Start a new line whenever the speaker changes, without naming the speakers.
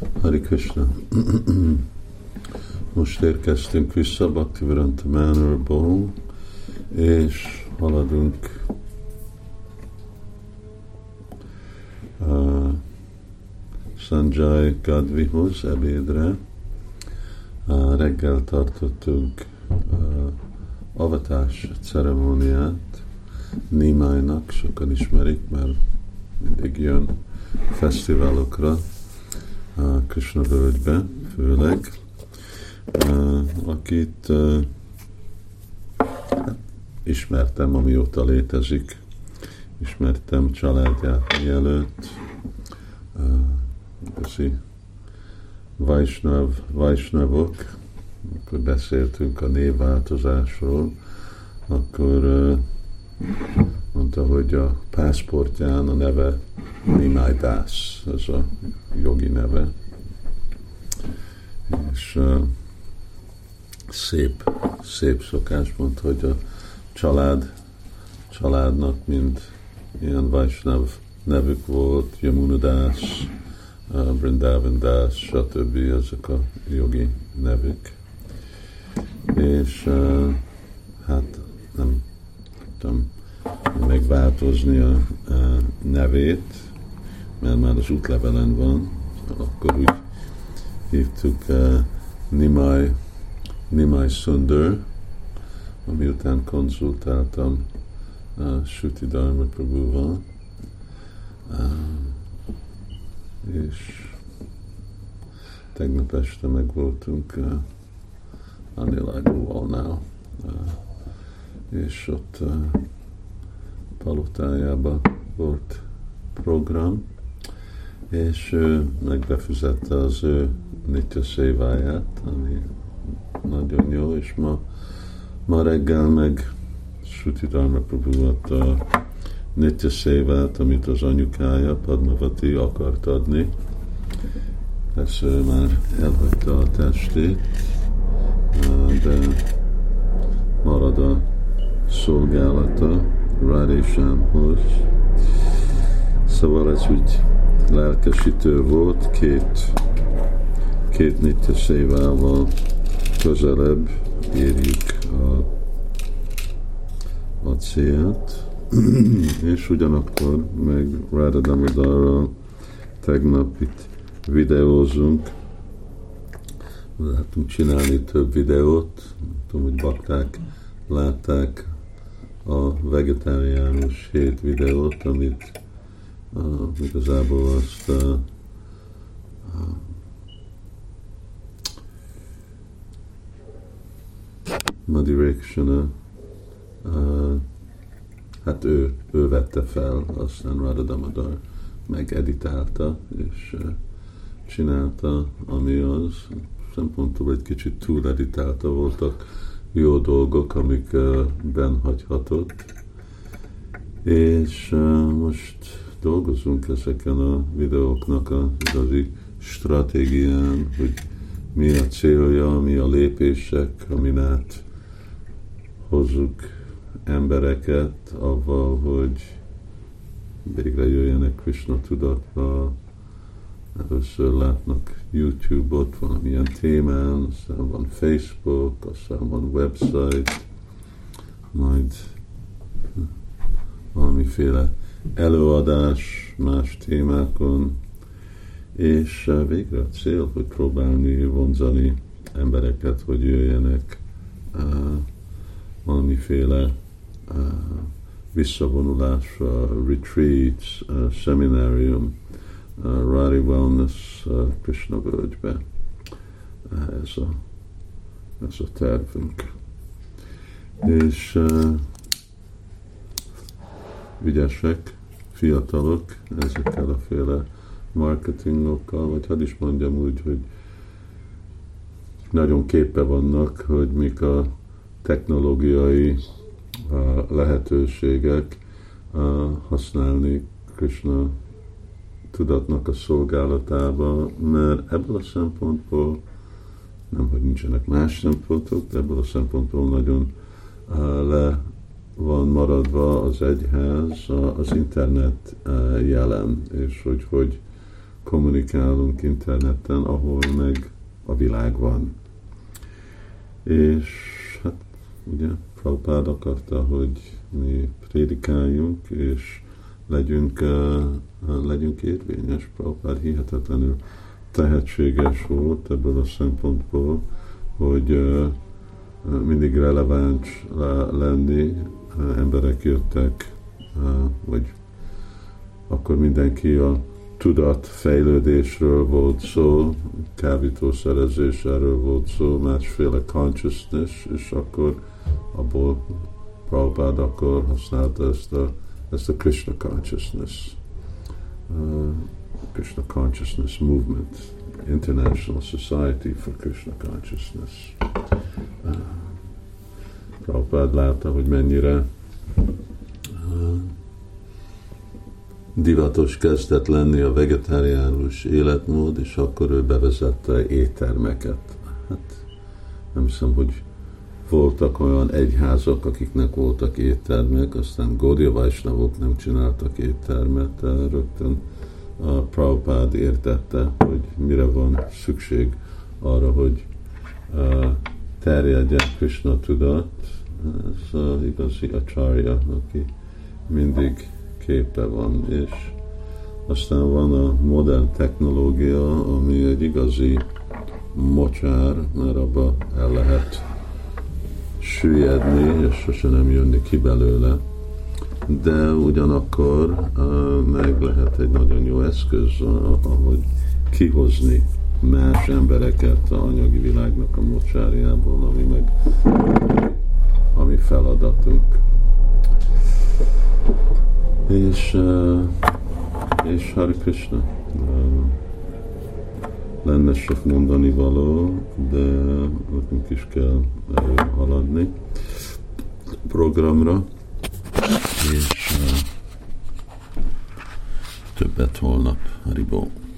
Hari Krishna. Most érkeztünk vissza Bhaktivedanta Manorból, és haladunk uh, Sanjay Gadvihoz ebédre. Uh, reggel tartottunk uh, avatás ceremóniát Nimájnak, sokan ismerik, mert mindig jön fesztiválokra, a Krishna völgybe főleg, akit ismertem, amióta létezik, ismertem családját mielőtt, igazi Vaisnav, Vaisnavok, akkor beszéltünk a névváltozásról, akkor mondta, hogy a pászportján a neve Nimai Das, ez a jogi neve. És uh, szép, szép szokás mondta, hogy a család, családnak mind ilyen Vaisnav nevük volt, Yamuna Das, uh, Brindavan Das, stb. ezek a jogi nevük. És uh, hát nem tudom megváltozni a, a nevét, mert már az útlevelen van, akkor úgy hívtuk uh, Nimai, Nimai Sundar, ami után konzultáltam uh, Suti Dharma Prabhuval, uh, és tegnap este meg voltunk uh, Anilagóvalnál, uh, és ott uh, palotájában volt program, és ő megbefizette az ő nitya széváját, ami nagyon jó, és ma, ma reggel meg Suti Dharma Prabhu a nitya szévát, amit az anyukája, Padmavati akart adni. Persze ő már elhagyta a testét, de marad a szolgálata Radésámhoz. Szóval ez úgy lelkesítő volt, két, két nitya szévával közelebb érjük a, a célt, és ugyanakkor meg Radha Damodarral tegnap itt videózunk, lehetünk csinálni több videót, tudom, hogy bakták látták a vegetáriánus hét videót, amit uh, igazából azt uh, uh, Madhurikshana uh, hát ő, ő vette fel, aztán Radha Damadar megeditálta, és uh, csinálta, ami az szempontból egy kicsit túl editálta voltak jó dolgok, amik uh, benhagyhatott. És uh, most dolgozunk ezeken a videóknak az igazi stratégián, hogy mi a célja, mi a lépések, amin át hozzuk embereket avval, hogy végre jöjjenek Krishna tudatba, először látnak YouTube-ot valamilyen témán, aztán van Facebook, aztán van website, majd valamiféle előadás más témákon, és végre a cél, hogy próbálni vonzani embereket, hogy jöjjenek uh, valamiféle uh, visszavonulásra, retreats, seminárium, Rari Wellness Krishna völgybe. Ez a, ez a tervünk. És vigyesek, fiatalok ezekkel a féle marketingokkal, vagy hadd is mondjam úgy, hogy nagyon képe vannak, hogy mik a technológiai uh, lehetőségek uh, használni Krishna tudatnak a szolgálatába, mert ebből a szempontból, nem hogy nincsenek más szempontok, de ebből a szempontból nagyon le van maradva az egyház az internet uh, jelen, és hogy hogy kommunikálunk interneten, ahol meg a világ van. És hát ugye Prabhupád akarta, hogy mi prédikáljunk, és legyünk, uh, legyünk érvényes. Prabhupád hihetetlenül tehetséges volt ebből a szempontból, hogy mindig releváns lenni, emberek jöttek, vagy akkor mindenki a tudatfejlődésről volt szó, kábítószerezés erről volt szó, másféle consciousness, és akkor abból Prabhupád akkor használta ezt a, ezt a Krishna consciousness, uh, Krishna consciousness movement, International Society for Krishna Consciousness. Uh, Prabhupád látta, hogy mennyire uh, divatos kezdett lenni a vegetáriánus életmód, és akkor ő bevezette éttermeket. Hát nem hiszem, hogy voltak olyan egyházak, akiknek voltak éttermek, aztán Gaudiya Vajsnavok nem csináltak éttermet, rögtön a Prabhupád értette, hogy mire van szükség arra, hogy terjedjen Krishna tudat. Ez az igazi acharya, aki mindig képe van, és aztán van a modern technológia, ami egy igazi mocsár, mert abba el lehet süllyedni, és sose nem jönni ki belőle, de ugyanakkor meg lehet egy nagyon jó eszköz, ahogy kihozni más embereket a anyagi világnak a mocsárjából, ami meg ami feladatunk. És, uh, és Hari Krishna. Uh, lenne sok mondani való, de nekünk is kell haladni programra, és uh, többet holnap, Haribó.